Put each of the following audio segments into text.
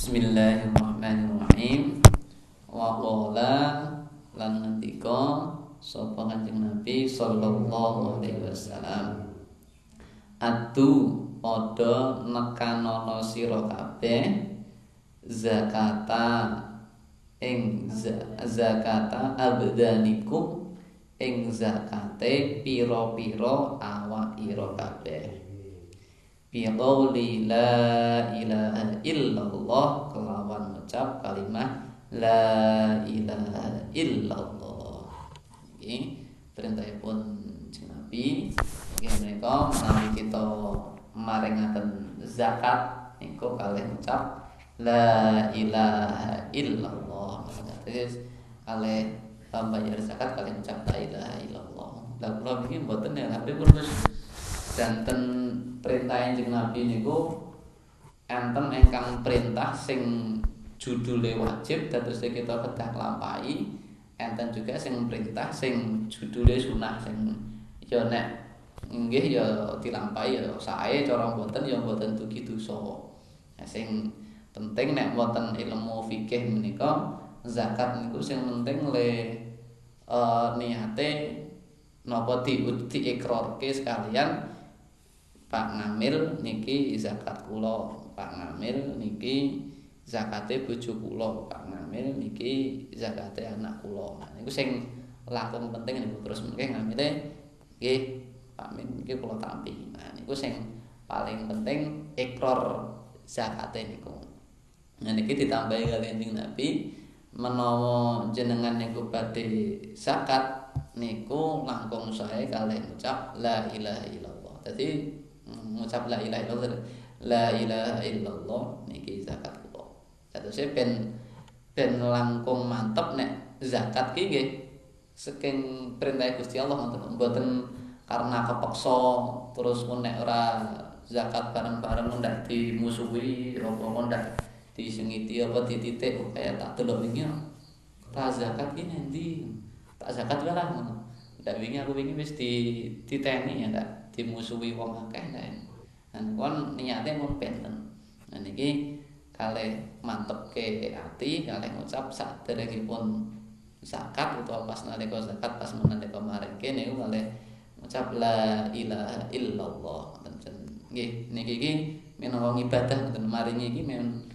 Bismillahirrahmanirrahim. Wa qala lan ngendika sapa Kanjeng Nabi sallallahu alaihi wasallam. Atu padha nekanono sira kabeh zakata ing zakata abdanikum ing zakate pira-pira awak ira kabeh biqauli la ilaha illallah kelawan ucap kalimat la ilaha illallah. Ini perintahipun Nabi. Nggih menika menawi kita maringaken zakat niku kalih ucap la ilaha illallah. Terus kalih bayar zakat kalih ucap la ilaha illallah. Lah kula niki mboten ya tapi pun danten perintah Kanjeng Nabi niku enten ingkang perintah sing judule wajib dados kita kedah nglampahi enten juga sing perintah sing judule sunah sing ya nek nggih ya dilampahi ya sae cara mboten ya mboten dugi dosa. Nah, sing penting nek mboten ilmu fikih menika zakat niku sing penting le uh, niate napa di diikrarke sekalian Pak Ngamil niki zakat kula, Pak Ngamil niki zakate bojo kula, Pak Ngamil niki zakate anak kula. Niku sing langkung penting niku terus mengke ngamile nggih Pak Min niki kula tampi. Nah niku sing paling penting ikrar zakate niku. Nah niki ditambahi kalian Nabi menawa jenengan niku badhe zakat niku langkung saya kalian ucap la ilaha illallah. Jadi ngucap la ilaha illallah. La ilaha illallah niki zakat kula saya ben ben langkung mantep nek zakat ki nggih. Saking perintah Gusti Allah ngoten mboten karena kepeksa terus nek ora zakat bareng-bareng ndak dimusuhi apa ndak disengiti apa dititik kaya tak delok wingi ta zakat ki nanti tak zakat lah ngono. Ndak wingi aku wingi wis di diteni ya ndak dimusuhi wong akeh ndak Dan kon niate mun benten. Nah niki kalih mantep ke ati, kalih ngucap saderengipun zakat utawa pas nalika zakat pas menalika maringke niku kalih ngucap la ilaha illallah. Nggih, niki iki menawa ibadah ngoten maringi iki men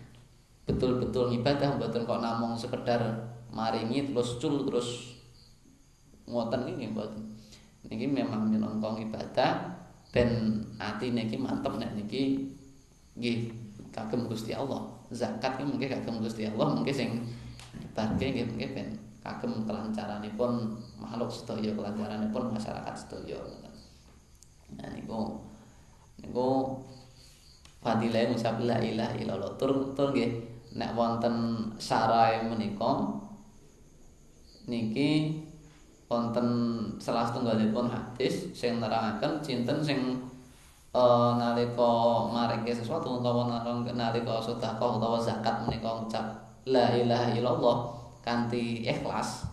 betul-betul ibadah mboten kok namung sekedar maringi terus cul terus ngoten iki mboten. Niki memang minangka ibadah ben atine iki mantep nek niki nggih kagem Gusti Allah. Zakat iki mungkin kagem Gusti Allah, mungkin sing nyebarke nggih mungkin ben kagem kelancaranipun makhluk sedaya, kelancaranipun masyarakat sedaya. Nah niku niku fadilah ngucap la ilaha illallah. Tur tur nggih nek wonten sarae menika niki wonten salah setunggalipun hadis sing nerangaken cinten sing uh, nalika maringi sesuatu utawa nalika sedekah utawa zakat menika ngucap la ilaha illallah kanthi ikhlas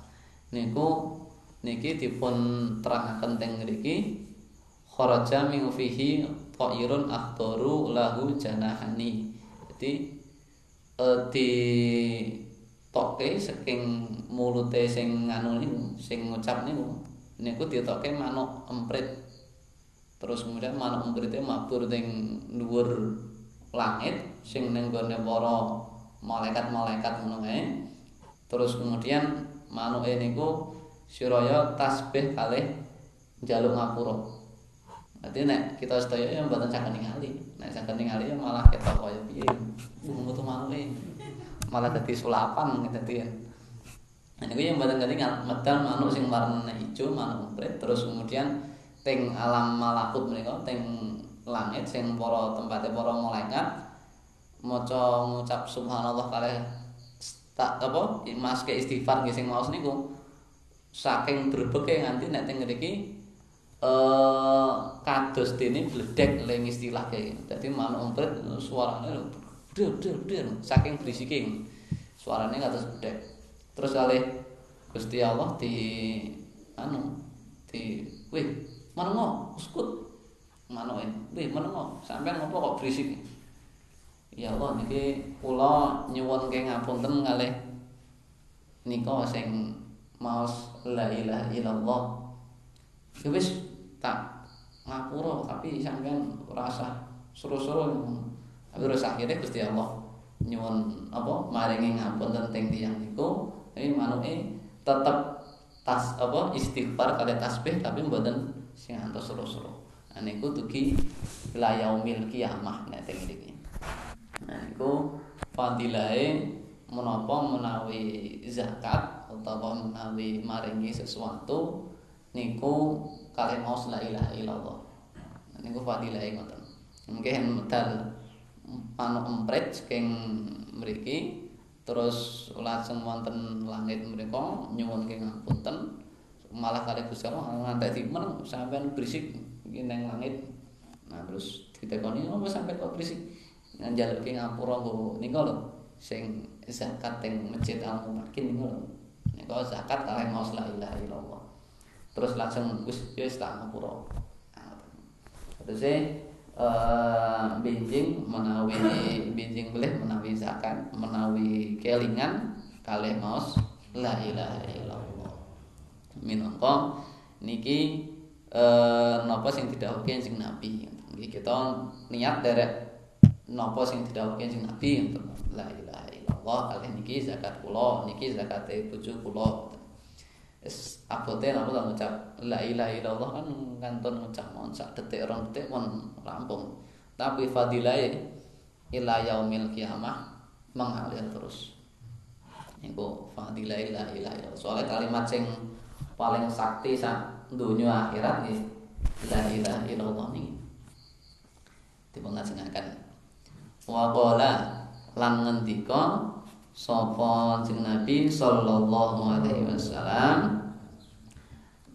niku niki dipun terangaken teng mriki kharaja min fihi ta'irun akhdaru lahu janahani. Jadi uh, di toke saking mulute sing nganu niku sing ngucap niku niku ditoke manuk emprit. Terus kemudian manuk emprite mabur ning dhuwur langit sing ning gone para malaikat-malaikat ngono kae. Terus kemudian manuke niku siraya tasbih kalih njaluk ngapura. Nanti nek kita sedaya yang mboten saged ningali, nek saged ningali malah ketok kaya piye. Uh metu manuke malah dadi sulapan dadi Nah, ini yang badan kelingan medal manuk sing warna hijau manuk emprit terus kemudian teng alam malakut mereka teng langit sing para tempatnya para malaikat maca ngucap subhanallah kali tak apa mas ke istighfar nggih sing maos niku saking berbeke nganti nek teng mriki eh kados dene bledek ling istilah kayak dadi manuk emprit suarane der der der saking berisike suarane kados bedek terus kali Gusti Allah di anu di wih menengo uskut. Manoin wih menengo. Sampean ngopo kok berisik? Ya Allah niki kula nyuwun ke ngapunten kalih nika sing maos la ilaha illallah. Ya wis tak ngapura tapi sampean rasa suruh-suruh tapi terus akhirnya Gusti Allah nyuwun apa? Maringi ngapunten teng tiyang niku tapi manuke tetep tas apa istighfar kali tasbih tapi mboten sing antos suruh-suruh nah niku dugi la yaumil kiamah nek teng mriki nah niku menapa menawi zakat utawa menawi maringi sesuatu niku kalian mau la ilaha illallah. Niku fadilahe ngoten. Mungkin medal anu empret saking mriki terus langsung wonten langit mereka nyuwun ke ngapunten. Malah kali Gusti Allah ngantek timen sampean berisik nang langit. Nah terus ditekoni oh sampai kok berisik? Njaluk ke ngapura nggo nika lho sing zakat teng masjid al mumakin niku lho. Nika zakat kalih mau la ilaha illallah. Terus langsung wis wis tak ngapura. Terus uh, benjing menawi benjing boleh menawi zakat menawi kelingan kalih maos la ilaha illallah. Minangka niki uh, napa sing didhawuhi sing nabi? Nggih kita niat derek napa sing didhawuhi sing nabi la ilaha illallah kalih niki zakat kula niki zakate bojo kula es abote napa tak ngucap la ilaha illallah kan kanton ngucap sak detik rong detik mon rampung. Tapi fadilahe ila yaumil kiamah mengalir terus. Niku fadilah la ilaha illallah. Soalnya kalimat sing paling sakti sak dunia akhirat nggih la ilaha illallah niki. Dipun lajengaken wa qala lan ngendika sapa jeneng Nabi sallallahu alaihi wasallam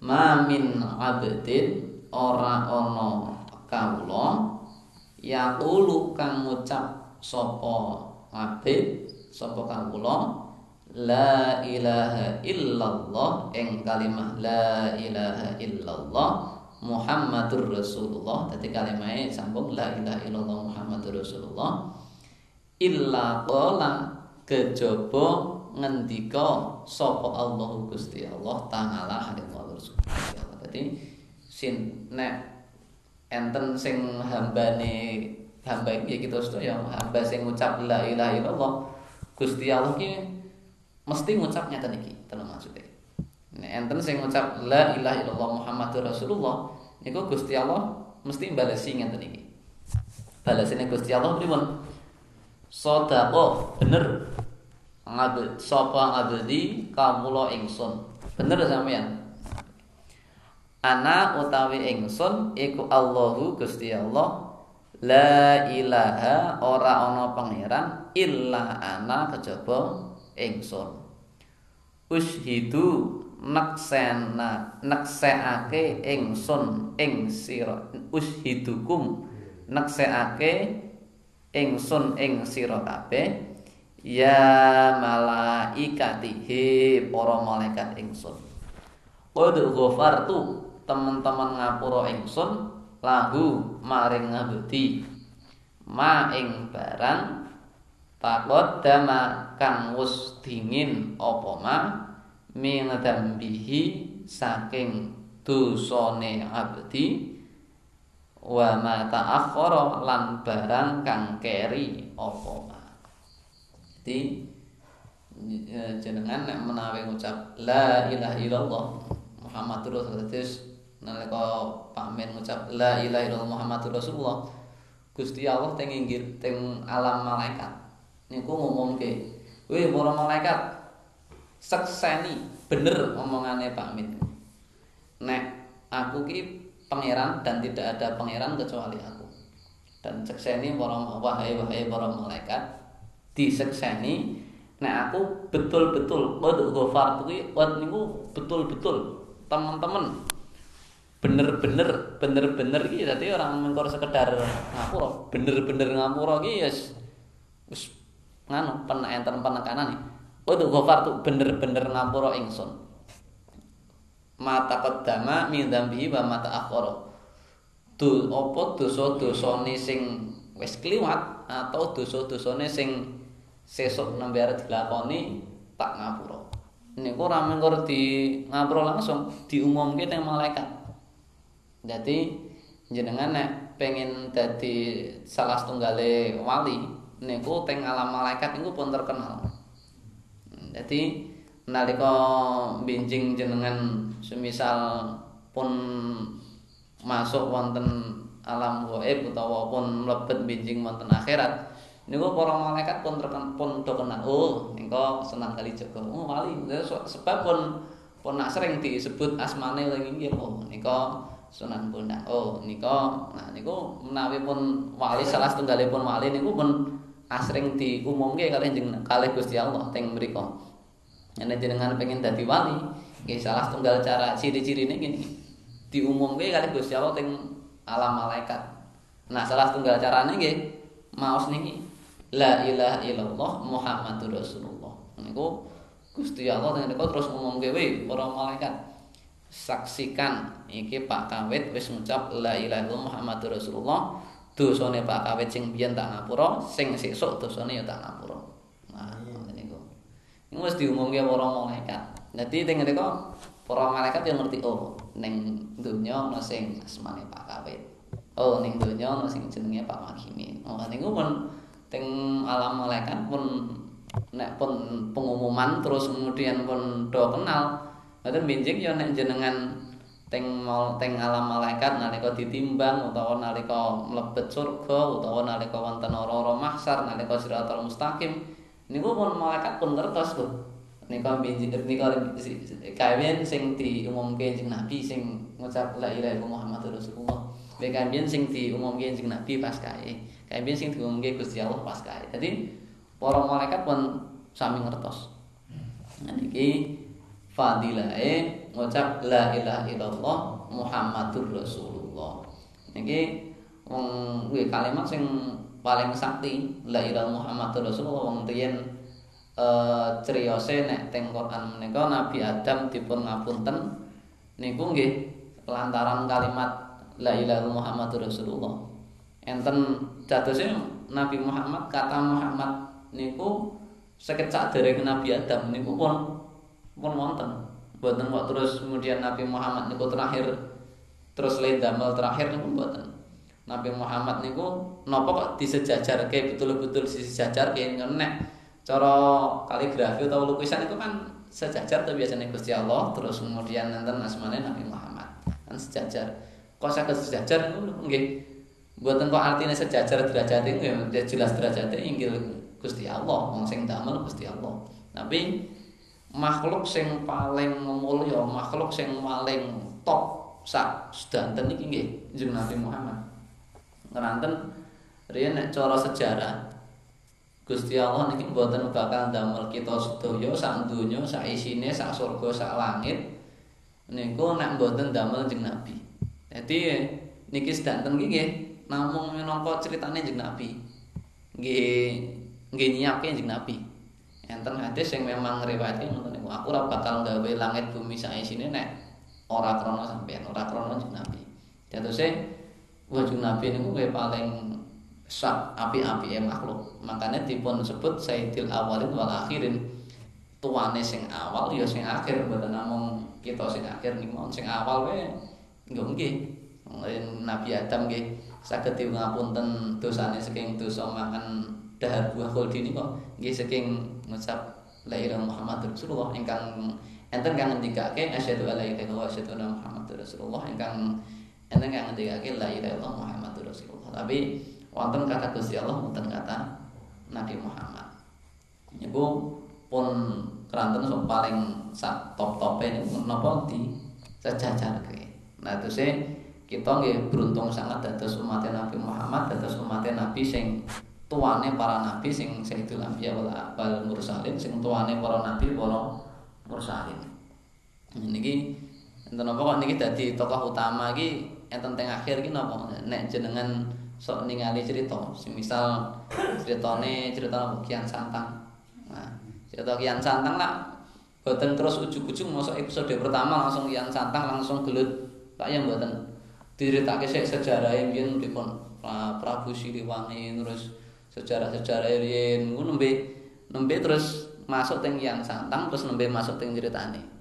ma min abdin ora ana kawula yaqulu kang ngucap sapa abid sapa kawula la ilaha illallah ing kalimah la ilaha illallah Muhammadur Rasulullah. Dadi kalimahe sambung la ilaha illallah Muhammadur Rasulullah. Illa qala kejaba ngendika sapa Allah Gusti Allah taala halimul subhanahu dadi sin nek enten sing hambane hamba iki kita sedaya hamba sing ngucap la ilaha illallah Gusti Allah ki mesti ngucap nyata niki tenan maksudnya. Nek enten sing ngucap la ilaha illallah Muhammadur Rasulullah niku Gusti Allah mesti balesi ngeten iki balasine Gusti Allah pripun Sodako. Bener. Ngabdi sapa ngabdi kamula ingsun. Bener sampean ana utawi ingsun iku Allahu Gusti Allah. La ilaha ora ana pangeran illa ana kejaba ingsun. Ushidu naksena nakseake ingsun ing sira ushidukum nakseake ingsun ing sira kabeh ya malaikatihi para malaikat ingsun qad ghafartu teman-teman ngapura ingsun lahu maring ngabdi. Ma ing barang takot dama kang wus dingin apa ma min dambihi saking dosane abdi wa ma ta'akhkhara lan barang kang keri apa? Jadi jenengan nek menawi ngucap la ilaha illallah Muhammadur Rasulullah nalika pamen ngucap la ilaha illallah Muhammadur Rasulullah Gusti Allah teng inggih teng alam malaikat. Niku ngumumke weh para malaikat sekseni bener omongane Pak Min. Nek aku ki pangeran dan tidak ada pangeran kecuali aku. Dan sekseni para wahai wahai para malaikat disekseni nek aku betul-betul qad ghafartu ki niku betul-betul teman-teman. Bener-bener bener-bener iki dadi orang mengkor sekedar ngapura bener-bener ngapura ki wis wis nganu pen enten penekanan qad ghafartu bener-bener ngapura ingsun mata kedama min dzambi wa mata akhara. Tu apa dosa-dosane sing wis kliwat atau dosa-dosane sing sesuk nembe dilakoni tak ngapura. Niku ora mengko di ngapura langsung diumumke teng malaikat. Dadi jenengan nek pengen dadi salah setunggale wali niku teng alam malaikat niku pun terkenal. Dadi nalika binjing jenengan semisal pun masuk wonten alam gaib utawa pun mlebet binjing wonten akhirat niku para malaikat pun terken pun do kenal oh niku senang kali jaga oh wali sebab pun pun nak sering disebut asmane lagi nggih oh niku Sunan Bonang. Oh, nika nah niku menawi pun wali salah setunggalipun wali niku pun asring diumumke kalih jeneng kalih Gusti Allah teng mriku. Yen jenengan pengen dadi wali, nggih salah setunggal cara ciri-cirine gini. Diumumke kalih Gusti Allah teng alam malaikat. Nah, salah tunggal carane nggih maos niki la ilaha illallah Muhammadur Rasulullah. Niku Gusti Allah niku terus ngomongke we para malaikat saksikan iki Pak Kawit wis ngucap la ilaha illallah Muhammadur Rasulullah. Dosane Pak Kawit sing biyen tak ngapura, sing sesuk dosane ya tak ngapura. Nah, Niku wis diumumke para malaikat. Dadi teng niku para malaikat yang ngerti oh donya ana sing asmane Pak Kawit. Oh ning donya ana sing jenenge Pak Makimi. Oh niku pun teng alam malaikat pun nek pun pengumuman terus kemudian pun do kenal. Ngoten benjing ya nek jenengan teng mal teng alam malaikat nalika ditimbang utawa nalika mlebet surga utawa nalika wonten ora-ora mahsyar nalika siratal mustaqim niku pun malaikat pun ngertos lho nika binjing nika kawin sing diumumke kanjeng Nabi sing ngucap la ilaha illallah Muhammadur Rasulullah. Nek kawin sing diumumke kanjeng Nabi pas kae. Kawin sing diumumke Gusti Allah pas kae. Dadi para malaikat pun sami ngertos. Nah niki fadilahe ngucap la ilaha illallah Muhammadur Rasulullah. Niki wong kalimat sing paling sakti la ilaha Muhammadur Rasulullah wong riyen eh criyose nek teng Quran menika Nabi Adam dipun ngapunten niku nggih lantaran kalimat la ilaha Muhammadur Rasulullah. Enten dadose Nabi Muhammad kata Muhammad niku sekecak dari Nabi Adam niku pun pun wonten. Boten kok terus kemudian Nabi Muhammad niku terakhir terus le damel terakhir niku boten. Nabi Muhammad niku napa kok disejajarke betul-betul disejajarke? Nek cara kaligrafi atau lukisan itu kan sejajar tuh biasanya Gusti Allah terus kemudian nanti asmane Nabi Muhammad. Kan sejajar. Kok saya sejajar? Itu nggih. Buatan kok artinya sejajar derajat itu ya jelas derajatnya inggil Gusti Allah. Wong sing damel Gusti Allah. Tapi makhluk sing paling mulya makhluk sing paling top sak sedanten iki nggih Nabi Muhammad ngeranten riyen nek cara sejarah Gusti Allah niki mboten bakal damel kita sedaya sak donya sak isine sak surga sak langit niku nek mboten damel jeng Nabi. Dadi niki sedanten iki nggih namung minangka critane jeng Nabi. Nggih nggih nyiyake jeng Nabi. Enten hadis sing memang ngriwayatke ngoten niku aku ora bakal gawe langit bumi sak isine nek ora krana sampeyan, ora krana jeng Nabi. Datose wajib Nabi niku paling sak api-api makhluk. Makanya dipun sebut Sayyidil Awalin wal Akhirin. Tuane sing awal ya sing akhir mboten namung kita sing akhir niku sing awal wae nggih nggih. Nabi Adam nggih saged ngapunten dosane saking dosa makan dahar buah khuldi niku nggih saking ngucap la ilaha Muhammadur Rasulullah ingkang enten kang ngendikake asyhadu alla ilaha illallah wa asyhadu anna Rasulullah ingkang enten kang ngendikake la ilaha illallah Muhammadur Rasulullah. Tapi wonten kata Gusti Allah wonten kata Nabi Muhammad. Niku pun keranten sok paling sak top-tope niku napa? Di sejajarke nah terus kita nggih beruntung sangat dados umat Nabi Muhammad dados umat Nabi sing tuane para nabi sing Sayyidul Anbiya wal mursalin sing tuane para nabi para mursalin. Niki enten napa kok niki dadi tokoh utama iki enten teng akhir iki napa? Nek jenengan sok ningali cerita misal ceritane cerita Kian Santang. Nah cerita Kian Santang lah boten terus ujug-ujug masuk episode pertama langsung Kian Santang langsung gelut. Pak yang boten diceritake sik sejarah yang dipun Prabu Siliwangi terus sejarah-sejarah riyen. Ngono nembe nembe terus masuk teng yang santang terus nembe masuk teng ceritane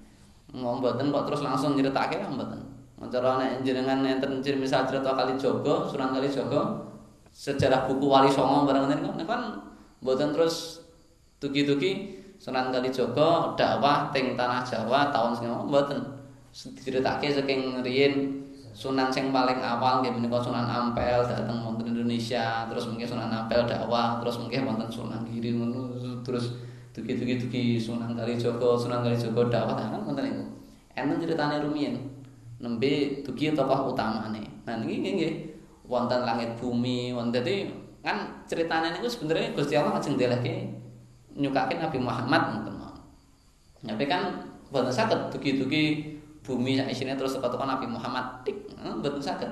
ngomong mboten kok terus langsung nyeritake mboten. Mencara nek jenengan enten misal cerita kali Jogo, Sunan kali Jogo, sejarah buku Wali Songo barang ngene kan mboten terus tuki-tuki Sunan Kalijaga dakwah teng tanah Jawa tahun sing mboten. Diceritake saking riyin Sunan sing paling awal nggih menika Sunan Ampel dateng wonten Indonesia terus mungkin Sunan Ampel dakwah terus mungkin wonten Sunan Giri terus tuki-tuki-tuki Sunan Kalijaga Sunan Kalijaga dakwah kan wonten niku enten ceritane rumiyin nembe tuki tokoh utamane nah niki nggih wonten langit bumi wonten dadi kan ceritane niku sebenarnya Gusti Allah lajeng ndelehke nyukake Nabi Muhammad ngoten Tapi kan boten saged dugi-dugi bumi sak isine terus teko Nabi Muhammad tik boten saged.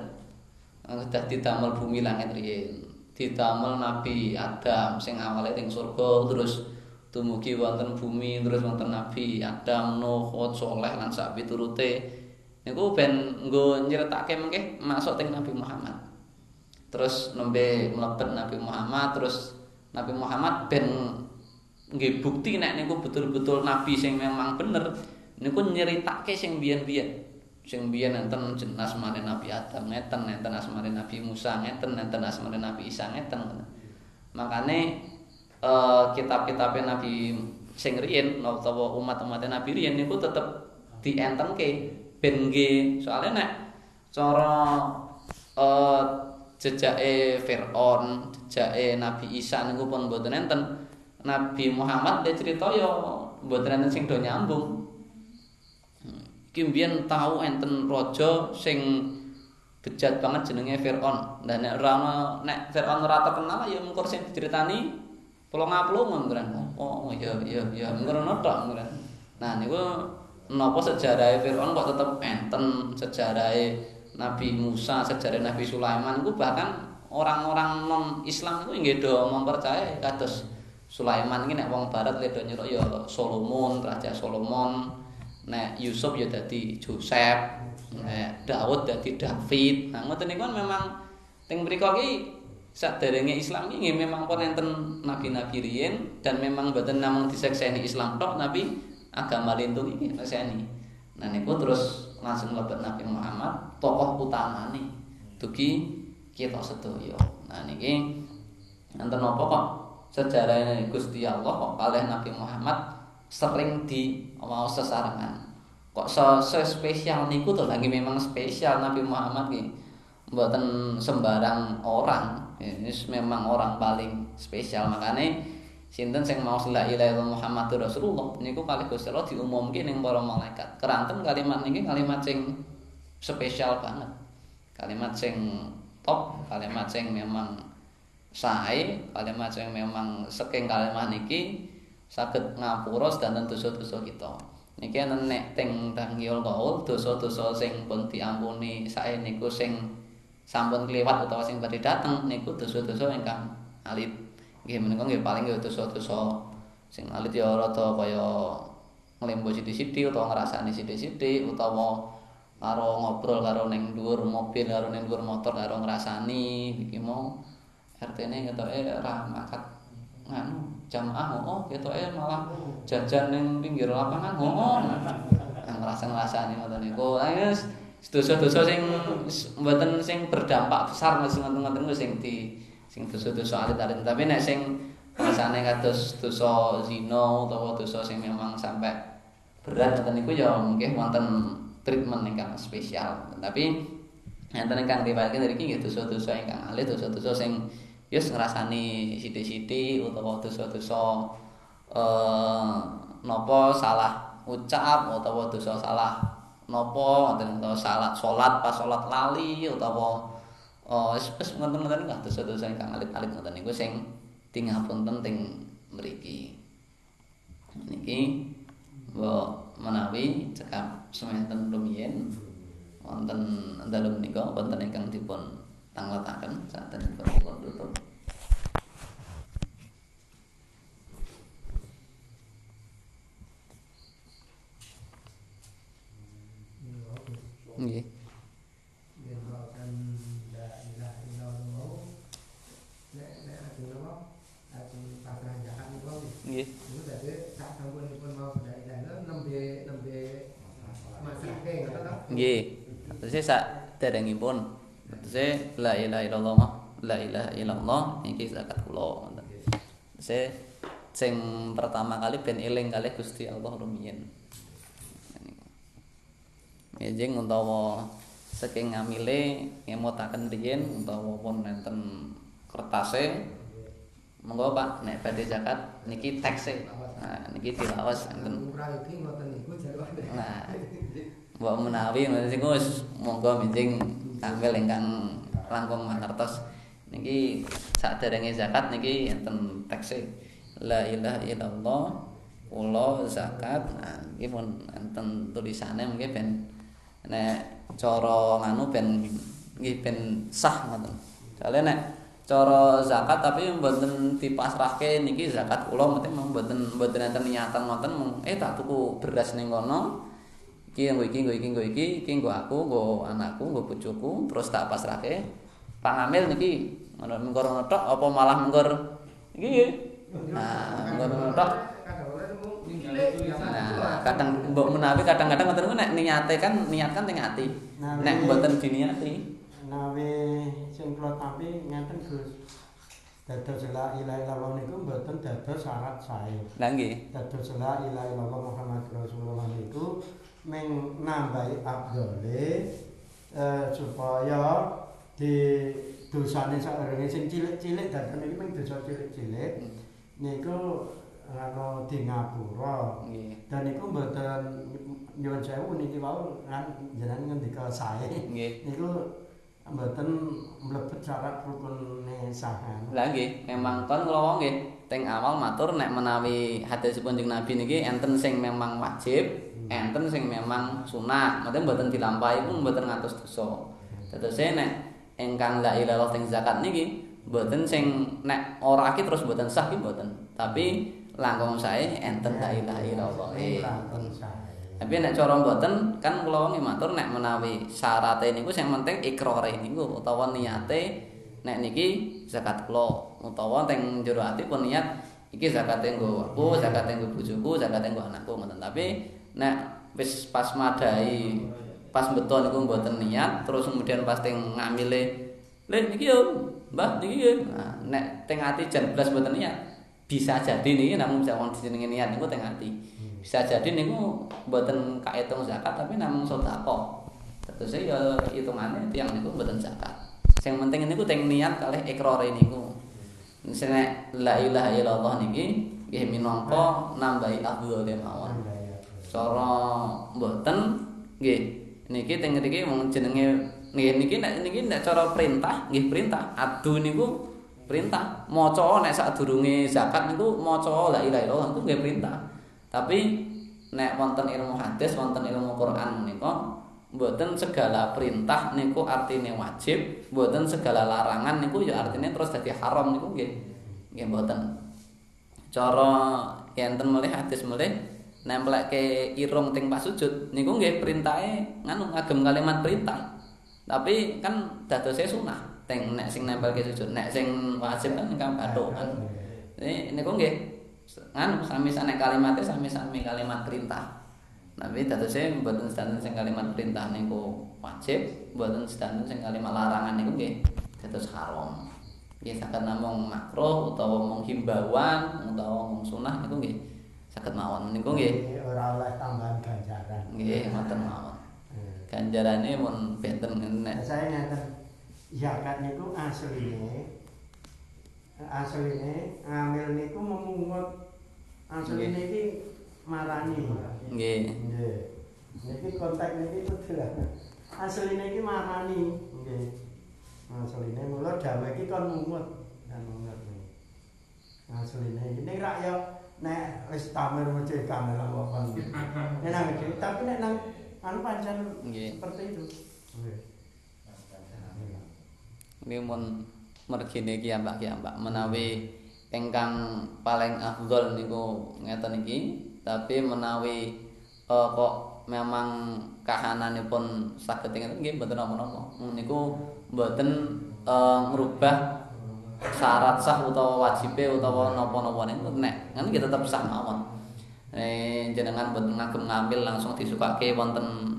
Dadi damel bumi langit riyin. Didamel Nabi Adam sing awale ning surga terus tumugi wonten bumi terus wonten Nabi Adam, Nuh, Hud, Saleh lan sak piturute niku ben nggo nyeritake mengke masuk teng Nabi Muhammad. Terus nembe mlebet Nabi Muhammad terus Nabi Muhammad ben nggih bukti nek niku betul-betul nabi sing memang bener niku nyeritake sing biyen-biyen. Sing biyen enten jenas mare Nabi Adam ngeten enten asmane Nabi Musa ngeten enten asmane Nabi Isa ngeten. Makane uh, kitab-kitab Nabi sing riyen utawa umat-umat Nabi riyen niku tetep dientenke ben nggih soalnya nek cara uh, jejake Firaun jejake Nabi Isa niku pun mboten enten Nabi Muhammad dia cerita yo mboten enten sing do nyambung. Ki mbiyen tau enten raja sing bejat banget jenenge Firaun. Dan nek ora nek Firaun ora terkenal ya mungkur sing diceritani plong-plong ngono Oh iya iya iya ngono tok ngono. Nah niku napa sejarah Firaun kok tetep enten sejarah Nabi Musa, sejarah Nabi Sulaiman itu bahkan orang-orang non Islam itu nggih do mempercayai kados Sulaiman ini nek wong barat ledo nyerok ya Solomon, Raja Solomon. Nek Yusuf ya dadi Joseph. Nek Daud dadi David. Nah ngoten niku memang teng mriku iki saderenge Islam iki memang pun enten nabi-nabi riyin dan memang boten namung disekseni Islam tok tapi agama lindung iki reseni. Nah niku terus langsung mlebet Nabi Muhammad tokoh utamane dugi kita sedaya. Nah niki enten napa kok sejarah Gusti Allah kok kalih Nabi Muhammad sering di mau sesarangan kok se, spesial niku tuh lagi memang spesial Nabi Muhammad ki mboten sembarang orang ini memang orang paling spesial. Makanya sinten sing mau la ilaha Muhammadur Rasulullah niku kalih Gusti Allah diumumke ning para malaikat. Keranten kalimat niki kalimat sing spesial banget. Kalimat sing top kalimat sing memang sae kalimat yang memang saking kalimat niki saged ngapura sedanten dosa-dosa kita. Niki nek teng tanggil kaul dosa-dosa sing pun diampuni sae niku sing sampun kliwat utawa sing badhe dateng niku dosa-dosa ingkang alit. Nggih menika nggih paling nggih dosa-dosa sing alit ya rada kaya nglembo sithik-sithik utawa ngrasani sithik-sithik utawa karo ngobrol karo ning dhuwur mobil karo ning dhuwur motor karo ngrasani. Iki mau RT ini gitu eh ramakat nganu jamaah oh gitu eh malah jajan yang pinggir lapangan oh ngerasa nih ngoten niku. Guys dosa-dosa sing mboten sing berdampak besar sing ngoten-ngoten sing di sing dosa-dosa alit-alit. Tapi nek sing rasane kados dosa zina utawa dosa sing memang sampai berat ngoten niku ya mungkin wonten treatment ingkang spesial. Tapi enten ingkang riwayatke niki nggih dosa-dosa ingkang alit dosa-dosa sing Yus ngerasani siti-siti utawa dosa-dosa eh napa salah ucap utawa dosa salah napa wonten salah salat pas salat lali utawa oh wis ngoten-ngoten enggak dosa-dosa ingkang alit-alit ngoten niku sing tingapunten teng mriki. Niki mbok menawi cekap semanten rumiyin wonten dalem nika wonten ingkang dipun tangletaken saten kula tutup Nggih. Nggih. Niku dadi sak sampunipun mau la ilaha nembe nembe masrake ngoten to. Nggih. Terus sak derengipun. Terus la ilaha illallah, la ilaha illallah niki zakat kula ngoten. Terus sing pertama kali ben eling kalih Gusti Allah rumiyin. Ngejeng utawa saking ngamile ngemotaken riyin utawa pun nenten kertase monggo Pak nek badhe zakat niki tekse. Nah niki dilawas enten. Nah mbok menawi sing wis monggo minjing tampil ingkang langkung mangertos. Niki saderenge zakat niki enten tekse la ilaha illallah kula zakat. Nah niki pun enten tulisane mungkin ben nek cara nganu ben nggih ben sah ngoten. Soale nek cara zakat tapi mboten dipasrahke niki zakat kula mesti mboten mboten enten niatan ngoten eh tak tuku beras ning kono iki nggo iki nggo iki nggo iki iki nggo aku nggo anakku nggo bojoku terus tak pasrahke. Pangamil niki mengkor tok apa malah mengkor? Iki nah mengkor tok Nah, kadang mbok menawi kadang-kadang ngoten nek niate kan niat kan teng ati. Nek mboten diniati. Nawi sing kula tampi ngeten Gus. Dados la ilaha illallah niku mboten dados syarat sae. Lah nggih. Dados la ilaha illallah Muhammad Rasulullah niku ming nambahi abdole eh, supaya di dosane sawerenge sing cilik-cilik dados niki ming dosa cilik-cilik niku ana di ngapura. Nggih. Dan niku mboten nyuwun sewu niki wau kan jenengan ngendika sae. Nggih. Niku mboten mlebet syarat rukune sahan. Lah nggih, memang kon wong nggih teng awal matur nek menawi hadisipun Kanjeng Nabi niki enten sing memang wajib, enten sing memang sunah. Mboten mboten dilampahi pun mboten ngatus dosa. Dados nek ingkang la ilaha teng zakat niki mboten sing nek ora ki terus mboten sah ki mboten. Tapi langkung sae enten la ilaha illallah. Tapi nek cara mboten kan kula wong matur nek menawi syaraté niku sing penting ikrare niku utawa niate nek niki zakat kula utawa teng jero ati pun niat iki zakate nggo aku, zakate nggo bojoku, zakate nggo anakku ngoten. Tapi nek wis pas madai pas beton niku mboten niat terus kemudian pas teng ngamile Lek niki yo, Mbah niki. Nah, nek teng ati jan blas mboten niat bisa jadi niki namun jangan dijenengi niat niku teng ati. bisa jadi niku mboten kaetung zakat tapi namung sedekah. Terus ya hitungane tiyang niku mboten zakat. Sing penting niku teng niat kalih ikrare niku. Sing la ilaha illallah niki nggih minangka nambahi afdhal mawon. Cara mboten nggih niki teng mriki wong jenenge nggih niki nek niki nek cara perintah nggih perintah. Adu niku perintah. Maca nek sadurunge zakat niku maca la ilaha illallah niku nggih perintah. Tapi nek wonten ilmu hadis, wonten ilmu Quran menika mboten segala perintah niku artine wajib, mboten segala larangan niku ya artine terus dadi haram niku nggih. Nggih mboten. Cara enten melih hadis melih nempelke irung ting pas sujud niku nggih perintahe nganu ngagem kalimat perintah. Tapi kan dadose sunah teng nek sing nempelke sujud, nek sing wajib kan kan. Ini niku nggih nganu sami nek kalimatnya sami-sami kalimat perintah. Tapi dadose mboten sedanten sing kalimat perintah niku wajib, mboten sedanten sing kalimat larangan niku nggih dados haram. Nggih saged namung makruh utawa mung himbauan utawa mung sunah niku nggih saged mawon. Niku nggih ora oleh tambahan ganjaran. nggih ngoten mawon. Ganjarane mun benten nek Saya ngeten zakat niku asline asline amil niku memungut asline iki marani. nggih Nggih. Niki kontak niki betul. Asline iki marani. Nggih. Asline mula dawe iki kon mungut dan mungut. Asline iki nek rak ya nek wis tamer mesti kamera kok kon. Iki tapi nek nang anu pancen seperti itu. Nggih. Ini mun mergine kiambak-kiambak menawi ingkang paling afdol niku ngeten iki, tapi menawi eh, kok memang kahananipun saged ngeten nggih mboten napa-napa. Niku mboten eh, ngrubah syarat sah utawa wajib utawa napa-napa niku nek kan kita tetep sah mawon. Eh jenengan mboten ngagem ngambil langsung disukake wonten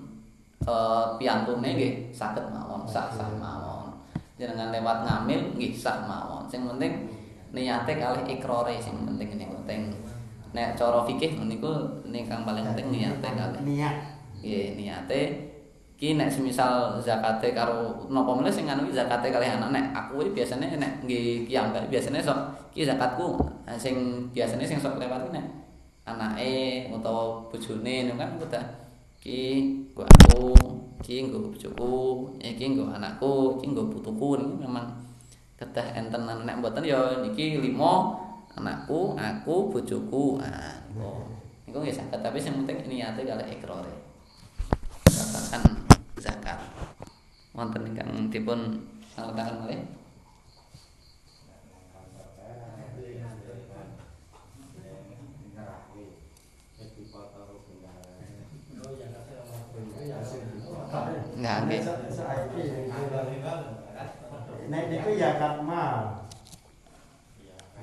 eh piantune nggih saged mawon, sah-sah mawon. Jenengan lewat ngambil nggih sah mawon. Sing penting niate kalih ikrare sing penting niku penting. Nek cara fikih niku ingkang paling penting niate kalih. Niat. Nggih, niate ki nek semisal zakate karo napa meneh sing anu zakate kalih anak nek aku iki biasane nek nggih kiyambak biasane sok ki zakatku nah, sing biasane sing sok lewat nek anake utawa bojone niku kan udah ki nggo aku ki nggo bojoku iki nggo anakku iki nggo putuku niku memang kedah enten nek mboten ya niki limo anakku aku bojoku nah niku nggih saged tapi sing penting niate kalih ikrare katakan zakat. Wonten ingkang dipun ngaletaken malih? Nah, nggih. Saiki nek niku ya katma.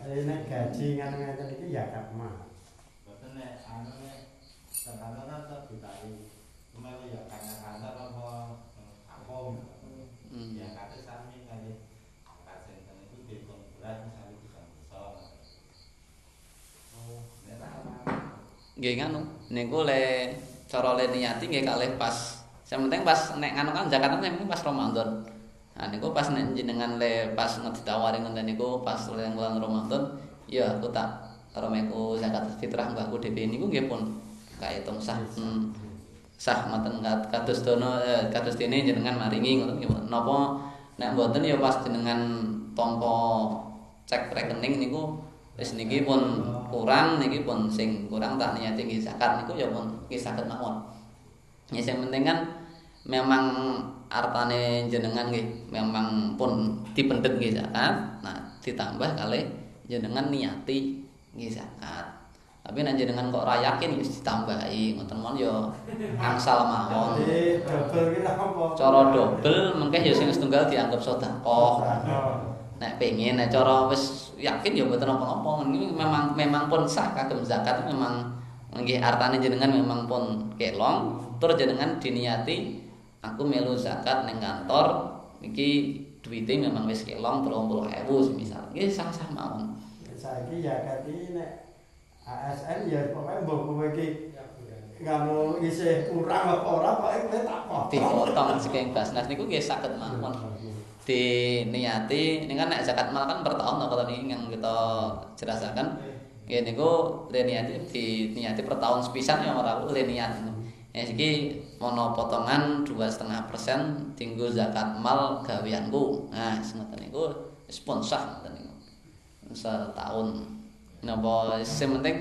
Nek gaji ngono-ngono iki ya katma. Boten nek anu nek kan tetep ditarik. Cuma ya kantor-kantor apa. Hmm. Ya kate sami kali angkat senten itu dihitung berat misalnya bisa besar. Oh, nek Nggih nganu, niku le cara le niati nggih kalih pas. Sing penting pas nek nganu kan sing penting pas Ramadan. Nah niku pas nek jenengan le pas ditawari ngoten niku pas le bulan Ramadan, ya aku tak romeku zakat fitrah mbahku dhewe niku nggih pun kaitung sah. Hmm. Sah mboten kat- kados dono eh, kados dene jenengan maringi ngoten nggih. Napa nek mboten ya pas jenengan tampa cek rekening niku wis niki pun kurang niki pun sing kurang tak niati nggih zakat niku ya pun nggih saged mawon. Ya sing penting kan memang artane jenengan nggih memang pun dipendet nggih zakat. Nah, ditambah kali jenengan niati nggih zakat. Tapi nek jenengan kok ra yakin ya ditambahi ngoten mon ya angsal mawon. Cara dobel mengke ya sing setunggal dianggap sedekah. Oh. nek pengen nek cara wis yakin ya mboten apa-apa ini memang memang pun sah kagem zakat memang nggih artane jenengan memang pun kelong tur jenengan diniati aku melu zakat ning kantor iki duwite memang wis kelong 30.000 semisal nggih sah-sah mawon. Saiki ya kati nek ASN ya pokoknya mbok kowe iki. Nganu isih kurang apa ora pokoke kowe tak potong. dipotong saking basnas niku nggih saged mawon. Diniati ini kan nek zakat mal kan per tahun kalau ini yang kita jelasakan ya niku le niati diniati per tahun sepisan ya ora niat ya iki mono potongan dua setengah persen tinggu zakat mal gaweanku. Nah semoten niku sah ngoten niku. Setahun. Napa sing penting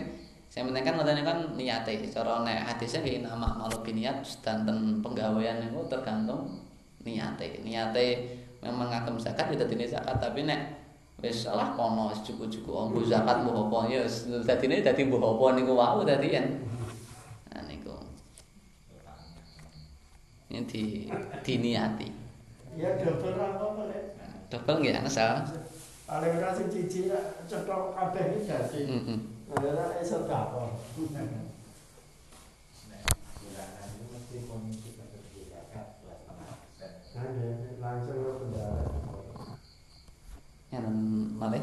sing penting kan ngoten kan niate. Cara nek hadisnya nggih nama malu biniat sedanten penggawean niku tergantung niate. Niate memang ngagem zakat ya dadine zakat tapi nek wis salah kono cukup-cukup ombo zakat mbuh apa? Ya dadine dadi mbuh apa niku wau dadi yen nah niku ini di diniati Ya double apa nek. double nggih asal Paling ora sing cici cetok kabeh iki dadi. heeh Ora iso kapor. nek bulanan itu mesti komisi pekerja zakat 2,5%. Nggih, langsung ke bendara. yen malih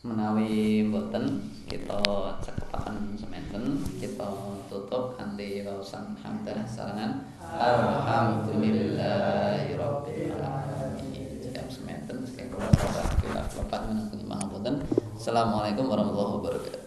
menawi mboten kita cakepaken sementen kita tutup kanthi waosan hamdalah sarangan alhamdulillahirabbil alamin. Jam sementen saking kula kita lepat penyimbangan boten assalamualaikum warahmatullahi wabarakatuh